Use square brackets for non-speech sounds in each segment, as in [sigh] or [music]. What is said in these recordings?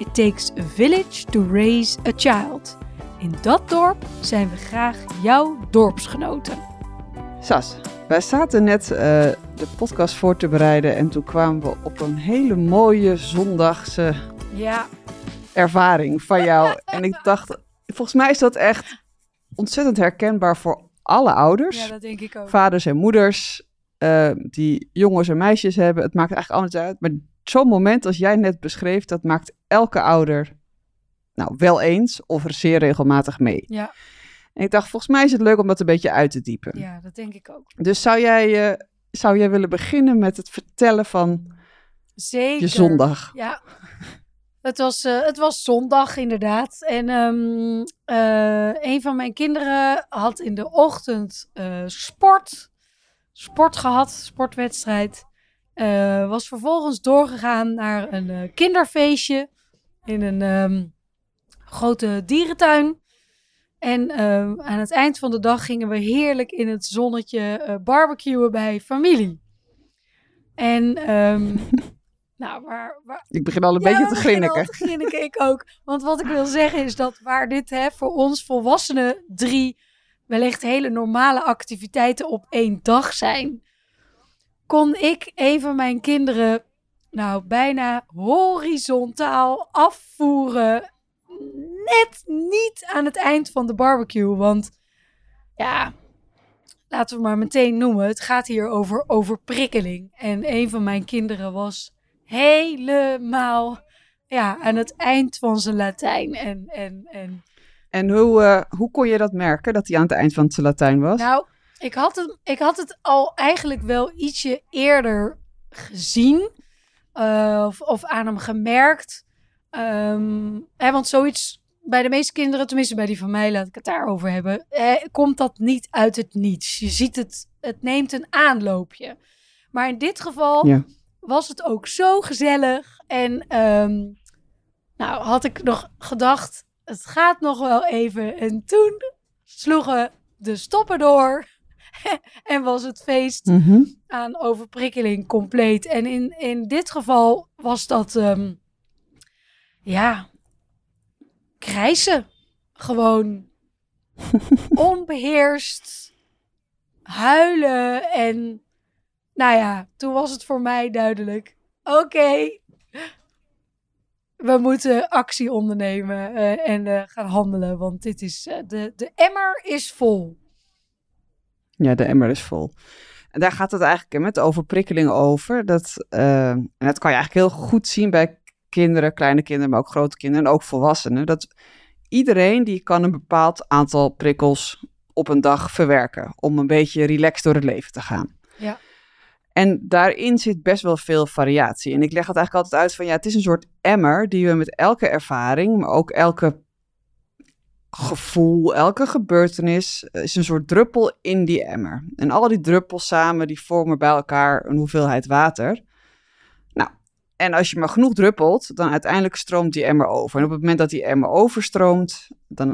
It takes a village to raise a child. In dat dorp zijn we graag jouw dorpsgenoten. Sas, wij zaten net eh, de podcast voor te bereiden en toen kwamen we op een hele mooie zondagse Ja, ervaring van jou. [laughs] en ik dacht, volgens mij is dat echt ontzettend herkenbaar voor alle ouders, ja dat denk ik ook. vaders en moeders, eh, die jongens en meisjes hebben. Het maakt eigenlijk alles uit. Maar zo'n moment als jij net beschreef, dat maakt elke ouder nou wel eens of er zeer regelmatig mee. Ja, En ik dacht, volgens mij is het leuk om dat een beetje uit te diepen. ja, dat denk ik ook. Dus zou jij, eh, zou jij willen beginnen met het vertellen van Zeker. je zondag? Ja. Het was, eh, het was zondag inderdaad. En ehm, eh, een van mijn kinderen had in de ochtend sport. Sport gehad, sportwedstrijd. Eh, was vervolgens doorgegaan naar een eh, kinderfeestje in een ehm, grote dierentuin. En ehm, aan het eind van de dag gingen we heerlijk in het zonnetje eh, barbecuen bij familie. En ehm, [laughs] nou, waar, waar, Ik begin al een ja, beetje te grinniken. te grinniken, ik ook. Want wat ik wil zeggen is dat waar dit hè, voor ons volwassenen drie wellicht hele normale activiteiten op één dag zijn, kon ik een van mijn kinderen nou bijna horizontaal afvoeren. Net niet aan het eind van de barbecue. Want ja, laten we maar meteen noemen. Het gaat hier over overprikkeling. En een van mijn kinderen was helemaal ja, aan het eind van zijn Latijn. En, en, en En hoe, eh, hoe kon je dat merken, dat hij aan het eind van het Latijn was? nou, ik had, het, ik had het al eigenlijk wel ietsje eerder gezien. eh, of, of aan hem gemerkt. Ehm, hè, want zoiets bij de meeste kinderen, tenminste bij die van mij, laat ik het daarover hebben. eh, komt dat niet uit het niets. Je ziet het, het neemt een aanloopje. Maar in dit geval Ja. was het ook zo gezellig. En ehm, nou had ik nog gedacht, het gaat nog wel even. En toen sloegen de stoppen door. [laughs] en was het feest Mhm. aan overprikkeling compleet. En in, in dit geval was dat, ehm, ja, krijsen. Gewoon [laughs] onbeheerst huilen. En nou ja, toen was het voor mij duidelijk. Oké, we moeten actie ondernemen eh, en eh, gaan handelen. Want dit is, eh, de, de emmer is vol. Ja, de emmer is vol. En daar gaat het eigenlijk met overprikkeling over. Dat, eh, en dat kan je eigenlijk heel goed zien bij kinderen, kleine kinderen, maar ook grote kinderen en ook volwassenen. Dat iedereen die kan een bepaald aantal prikkels op een dag verwerken. Om een beetje relaxed door het leven te gaan. Ja. En daarin zit best wel veel variatie. En ik leg het eigenlijk altijd uit van ja, het is een soort emmer die we met elke ervaring, maar ook elke gevoel, elke gebeurtenis eh, is een soort druppel in die emmer. En al die druppels samen, die vormen bij elkaar een hoeveelheid water. Nou, en als je maar genoeg druppelt, dan uiteindelijk stroomt die emmer over. En op het moment dat die emmer overstroomt, dan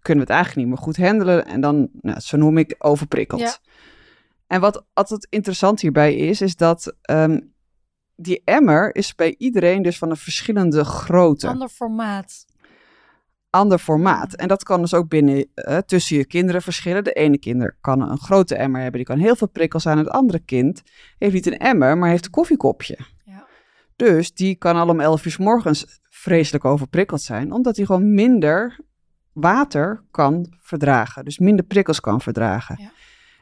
kunnen we het eigenlijk niet meer goed handelen. En dan, nou, zo noem ik, overprikkeld. Ja. En wat altijd interessant hierbij is, is dat ehm, die emmer is bij iedereen dus van een verschillende grootte Ander formaat. Ander formaat. En dat kan dus ook binnen eh, tussen je kinderen verschillen. De ene kinder kan een grote emmer hebben, die kan heel veel prikkels aan. Het andere kind heeft niet een emmer, maar heeft een koffiekopje. Ja. Dus die kan al om 11 uur 's morgens vreselijk overprikkeld zijn, omdat hij gewoon minder water kan verdragen. Dus minder prikkels kan verdragen. Ja.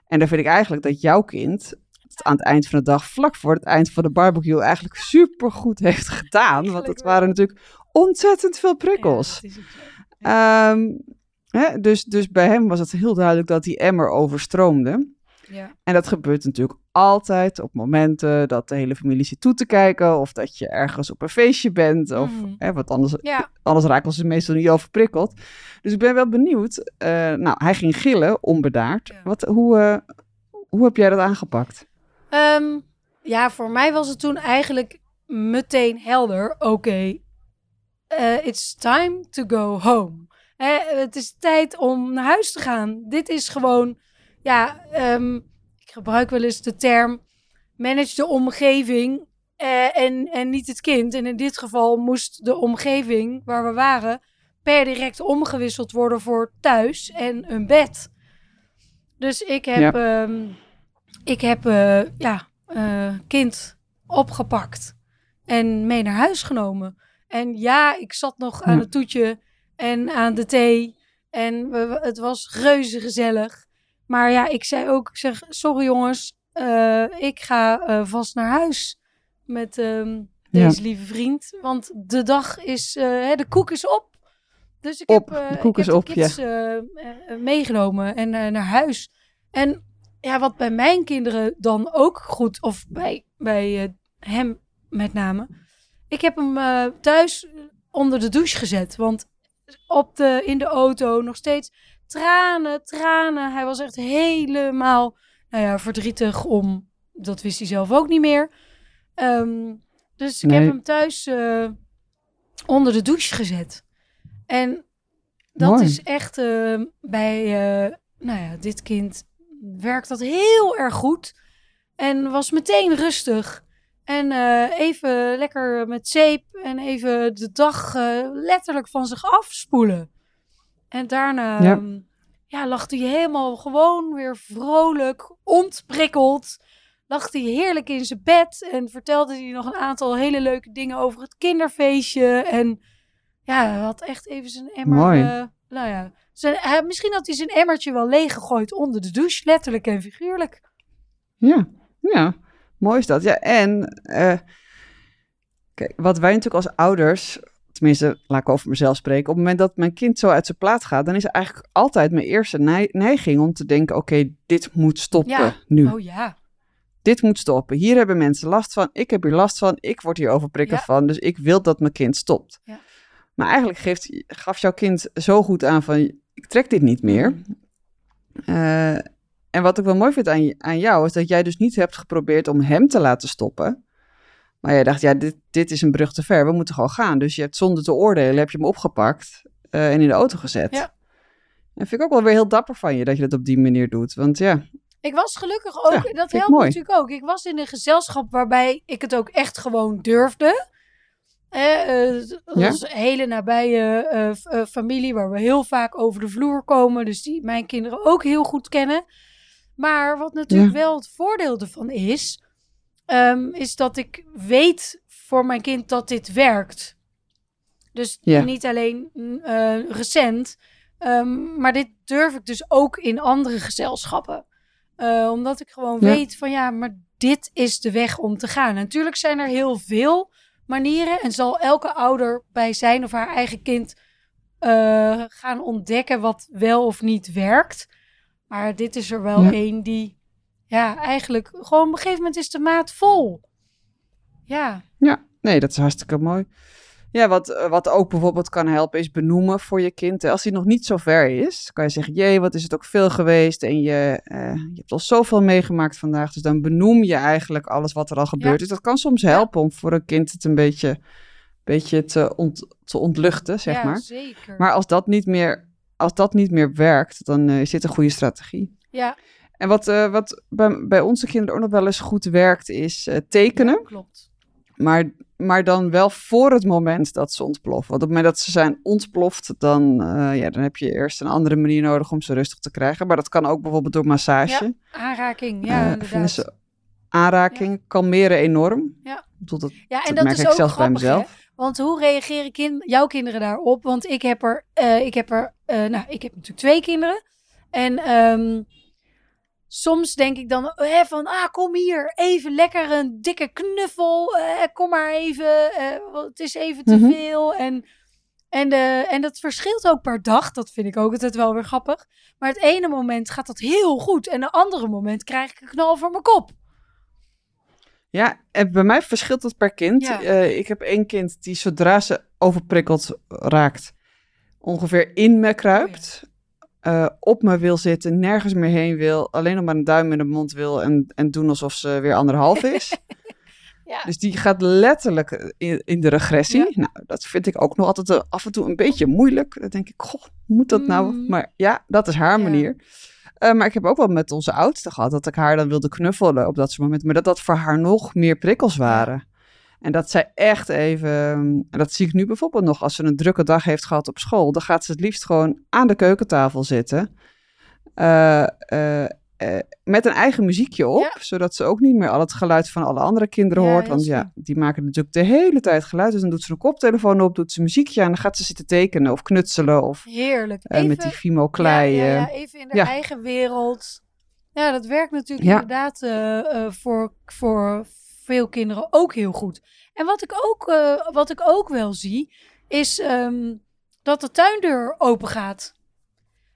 En dan vind ik eigenlijk dat jouw kind aan het eind van de dag, vlak voor het eind van de barbecue, eigenlijk supergoed heeft gedaan. Want het waren natuurlijk ontzettend veel prikkels. Ja, Ehm, hè, dus, dus bij hem was het heel duidelijk dat die emmer overstroomde. Ja. En dat gebeurt natuurlijk altijd op momenten dat de hele familie zit toe te kijken. Of dat je ergens op een feestje bent. Of Mhm. hè, wat anders, Ja. anders raken ze meestal niet overprikkeld. Dus ik ben wel benieuwd. Eh, nou, hij ging gillen, onbedaard. Ja. Wat, hoe, eh, hoe heb jij dat aangepakt? Ehm, ja, voor mij was het toen eigenlijk meteen helder. Oké, eh, it's time to go home. Hè, het is tijd om naar huis te gaan. Dit is gewoon, ja, ehm, ik gebruik wel eens de term manage de omgeving eh, en, en niet het kind. En in dit geval moest de omgeving waar we waren per direct omgewisseld worden voor thuis en een bed. Dus ik heb, ehm, ik heb eh, ja, kind opgepakt en mee naar huis genomen. En ja, ik zat nog aan het toetje en aan de thee. En we, het was reuze gezellig. Maar ja, ik zei ook, ik zeg, sorry jongens, eh, ik ga eh, vast naar huis met ehm, Ja. deze lieve vriend. Want de dag is, eh, hè, de koek is op. Dus ik Op, heb, de koek ik is heb op, de kids meegenomen en naar huis. En ja, wat bij mijn kinderen dan ook goed, of bij, bij hem met name. Ik heb hem eh, thuis onder de douche gezet. Want op de, in de auto nog steeds tranen, tranen. Hij was echt helemaal nou ja, verdrietig om. Dat wist hij zelf ook niet meer. Ehm, dus ik heb hem thuis eh, onder de douche gezet. En dat Mooi. is echt eh, bij nou ja, dit kind werkt dat heel erg goed. En was meteen rustig. En eh, even lekker met zeep en even de dag eh, letterlijk van zich afspoelen. En daarna Ja. ja. ja, lag hij helemaal gewoon weer vrolijk, ontprikkeld. Lag hij heerlijk in zijn bed en vertelde hij nog een aantal hele leuke dingen over het kinderfeestje. En ja, hij had echt even zijn emmer. Mooi. eh, nou ja, zijn, hij, misschien had hij zijn emmertje wel leeggegooid onder de douche, letterlijk en figuurlijk. Ja, ja. Mooi is dat. Ja, en eh, kijk, wat wij natuurlijk als ouders, tenminste, laat ik over mezelf spreken, op het moment dat mijn kind zo uit zijn plaat gaat, dan is eigenlijk altijd mijn eerste nei- neiging om te denken, oké, dit moet stoppen Ja. nu. Oh ja, Dit moet stoppen. Hier hebben mensen last van, ik heb hier last van, ik word hier overprikkeld Ja. van, dus ik wil dat mijn kind stopt. Ja. Maar eigenlijk geeft, gaf jouw kind zo goed aan van, ik trek dit niet meer. Mhm. En wat ik wel mooi vind aan, aan jou, is dat jij dus niet hebt geprobeerd om hem te laten stoppen. Maar jij dacht, ja, dit, dit is een brug te ver, we moeten gewoon gaan. Dus je hebt zonder te oordelen, heb je hem opgepakt eh, en in de auto gezet. Ja. En vind ik ook wel weer heel dapper van je dat je dat op die manier doet. Want ja, Ik was gelukkig ook, Ja, dat helpt natuurlijk ook. Ik was in een gezelschap waarbij ik het ook echt gewoon durfde. Eh, Ja? een hele nabije eh, eh, familie waar we heel vaak over de vloer komen. Dus die mijn kinderen ook heel goed kennen. Maar wat natuurlijk Ja. wel het voordeel ervan is, ehm, is dat ik weet voor mijn kind dat dit werkt. Dus Ja. niet alleen mm, eh, recent, ehm, maar dit durf ik dus ook in andere gezelschappen. Eh, omdat ik gewoon Ja. weet van ja, maar dit is de weg om te gaan. En natuurlijk zijn er heel veel manieren en zal elke ouder bij zijn of haar eigen kind eh, gaan ontdekken wat wel of niet werkt. Maar dit is er wel Ja. één die, ja, eigenlijk gewoon op een gegeven moment is de maat vol. Ja, Ja, nee, dat is hartstikke mooi. Ja, wat, eh, wat ook bijvoorbeeld kan helpen is benoemen voor je kind. Als hij nog niet zo ver is, kan je zeggen, jee, wat is het ook veel geweest. En je, eh, je hebt al zoveel meegemaakt vandaag. Dus dan benoem je eigenlijk alles wat er al gebeurd is. Dat kan soms helpen om voor een kind het een beetje, beetje te, ont, te ontluchten, zeg ja maar. zeker. Maar als dat niet meer, als dat niet meer werkt, dan eh, is dit een goede strategie. ja, En wat, eh, wat bij, bij onze kinderen ook nog wel eens goed werkt, is eh, tekenen. ja, klopt. Maar, maar dan wel voor het moment dat ze ontploffen. Want op het moment dat ze zijn ontploft, dan, ja, dan heb je eerst een andere manier nodig om ze rustig te krijgen. Maar dat kan ook bijvoorbeeld door massage. Aanraking, Eh, ja, inderdaad. ze aanraking, kalmeren enorm. Ja. Bedoel, dat, Ja, en dat dat merk is ik ook zelfs bij hè? Want hoe reageren kin- jouw kinderen daarop? Want ik heb er, eh, ik heb er, eh, nou, ik heb natuurlijk twee kinderen. En ehm, soms denk ik dan hè, van, ah, kom hier, even lekker een dikke knuffel. eh, kom maar even, eh, het is even te Mhm. veel. En En, en dat verschilt ook per dag. Dat vind ik ook altijd wel weer grappig. Maar het ene moment gaat dat heel goed. En het andere moment krijg ik een knal voor mijn kop. Ja, en bij mij verschilt dat per kind. Ja. Eh, ik heb één kind die zodra ze overprikkeld raakt, ongeveer in me kruipt. eh, op me wil zitten, nergens meer heen wil, alleen nog maar een duim in de mond wil en, en doen alsof ze weer anderhalf is. [laughs] Ja. Dus die gaat letterlijk in, in de regressie. Ja. Nou, dat vind ik ook nog altijd eh, af en toe een beetje moeilijk. Dan denk ik, goh, moet dat nou? Mm. Maar ja, dat is haar Ja. manier. Eh, maar ik heb ook wel met onze oudste gehad dat ik haar dan wilde knuffelen op dat soort momenten. Maar dat dat voor haar nog meer prikkels waren. En dat zij echt even, en dat zie ik nu bijvoorbeeld nog, als ze een drukke dag heeft gehad op school, dan gaat ze het liefst gewoon aan de keukentafel zitten. Eh, eh, met een eigen muziekje op, Ja. zodat ze ook niet meer al het geluid van alle andere kinderen Ja, hoort. Want ja, die maken natuurlijk de hele tijd geluid. Dus dan doet ze een koptelefoon op, doet ze muziekje aan, dan gaat ze zitten tekenen of knutselen of Heerlijk. eh, met die Fimo klei. Ja, ja, ja, even in de eigen wereld. Ja, dat werkt natuurlijk inderdaad eh, voor, voor veel kinderen ook heel goed. En wat ik ook, wat ik ook wel zie, is ehm, dat de tuindeur open gaat.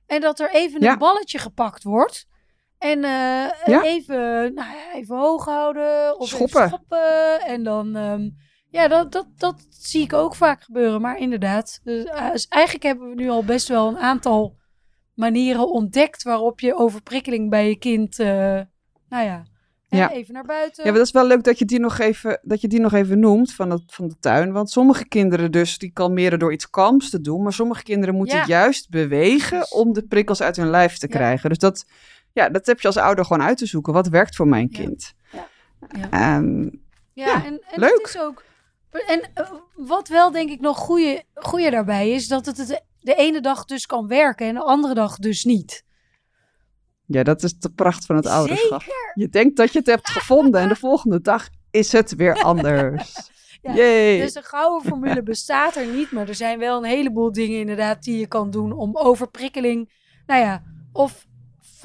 En dat er even een balletje gepakt wordt. En eh, Ja. even, nou ja, even hoog houden. Of Schoppen. Even schoppen. En dan, ehm, ja, dat, dat, dat zie ik ook vaak gebeuren. Maar inderdaad, dus, eh, dus eigenlijk hebben we nu al best wel een aantal manieren ontdekt waarop je overprikkeling bij je kind, eh, nou ja, even naar buiten. Ja, maar dat is wel leuk dat je die nog even, dat je die nog even noemt van, het, van de tuin. Want sommige kinderen dus, die kalmeren door iets kalms te doen. Maar sommige kinderen moeten Ja. juist bewegen om de prikkels uit hun lijf te Ja. krijgen. Dus dat, ja, dat heb je als ouder gewoon uit te zoeken. Wat werkt voor mijn kind? Ja. Ja. Ehm, Ja, Ja, en, en leuk. Het is ook, en eh, wat wel denk ik nog goede, goede daarbij is, dat het het de ene dag dus kan werken en de andere dag dus niet. ja, dat is de pracht van het Zeker. ouderschap. Je denkt dat je het hebt gevonden en de volgende dag is het weer [laughs] anders. Ja, Jee. Dus een gouden formule [laughs] bestaat er niet, maar er zijn wel een heleboel dingen inderdaad die je kan doen om overprikkeling, nou ja, of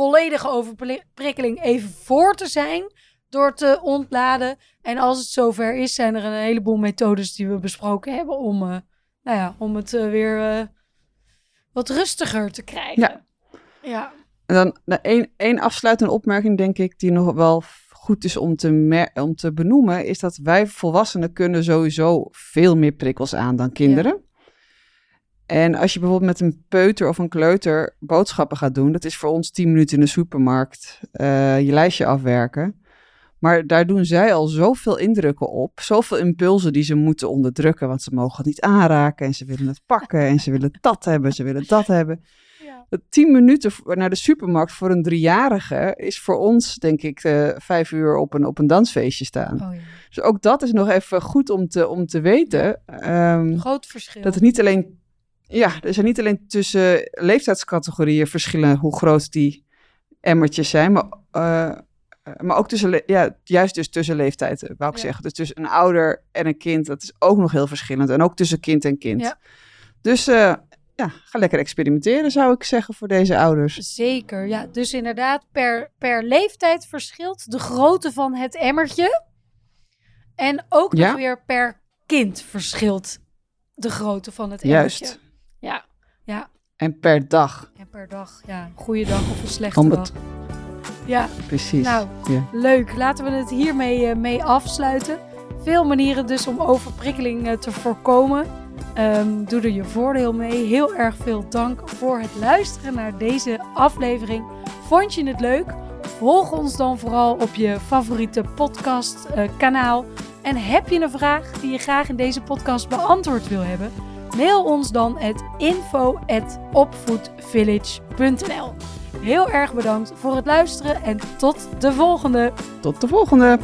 volledige overprikkeling even voor te zijn door te ontladen. En als het zover is, zijn er een heleboel methodes die we besproken hebben om, eh, nou ja, om het eh, weer eh, wat rustiger te krijgen. Ja. Ja. En dan nou, één, één afsluitende opmerking, denk ik, die nog wel goed is om te, om te benoemen, is dat wij volwassenen kunnen sowieso veel meer prikkels aan dan kinderen. En als je bijvoorbeeld met een peuter of een kleuter boodschappen gaat doen, dat is voor ons 10 minuten in de supermarkt eh, je lijstje afwerken. Maar daar doen zij al zoveel indrukken op, zoveel impulsen die ze moeten onderdrukken, want ze mogen het niet aanraken en ze willen het pakken en ze willen dat hebben, ze willen dat hebben. [laughs] Ja. Tien minuten naar de supermarkt voor een driejarige is voor ons, denk ik, eh, vijf uur op een, op een dansfeestje staan. Oh, ja. Dus ook dat is nog even goed om te, om te weten. ehm, Groot verschil. dat het niet alleen, ja, er zijn niet alleen tussen leeftijdscategorieën verschillen hoe groot die emmertjes zijn, maar, eh, maar ook tussen, ja, juist dus tussen leeftijden, wou ik Ja. zeggen. Dus tussen een ouder en een kind, dat is ook nog heel verschillend. En ook tussen kind en kind. Ja. Dus eh, ja, ga lekker experimenteren, zou ik zeggen, voor deze ouders. Zeker, ja. Dus inderdaad, per, per leeftijd verschilt de grootte van het emmertje. En ook Ja. nog weer per kind verschilt de grootte van het emmertje. Juist. Ja, ja. En per dag, En per dag, ja. Een goede dag of een slechte Om dag. Ja, precies. nou, Ja. leuk. Laten we het hiermee eh, mee afsluiten. Veel manieren dus om overprikkeling eh, te voorkomen. Ehm, doe er je voordeel mee. Heel erg veel dank voor het luisteren naar deze aflevering. Vond je het leuk? Volg ons dan vooral op je favoriete podcast eh, kanaal. En heb je een vraag die je graag in deze podcast beantwoord wil hebben? Mail ons dan at info@opvoedvillage.nl. Heel erg bedankt voor het luisteren en tot de volgende. Tot de volgende.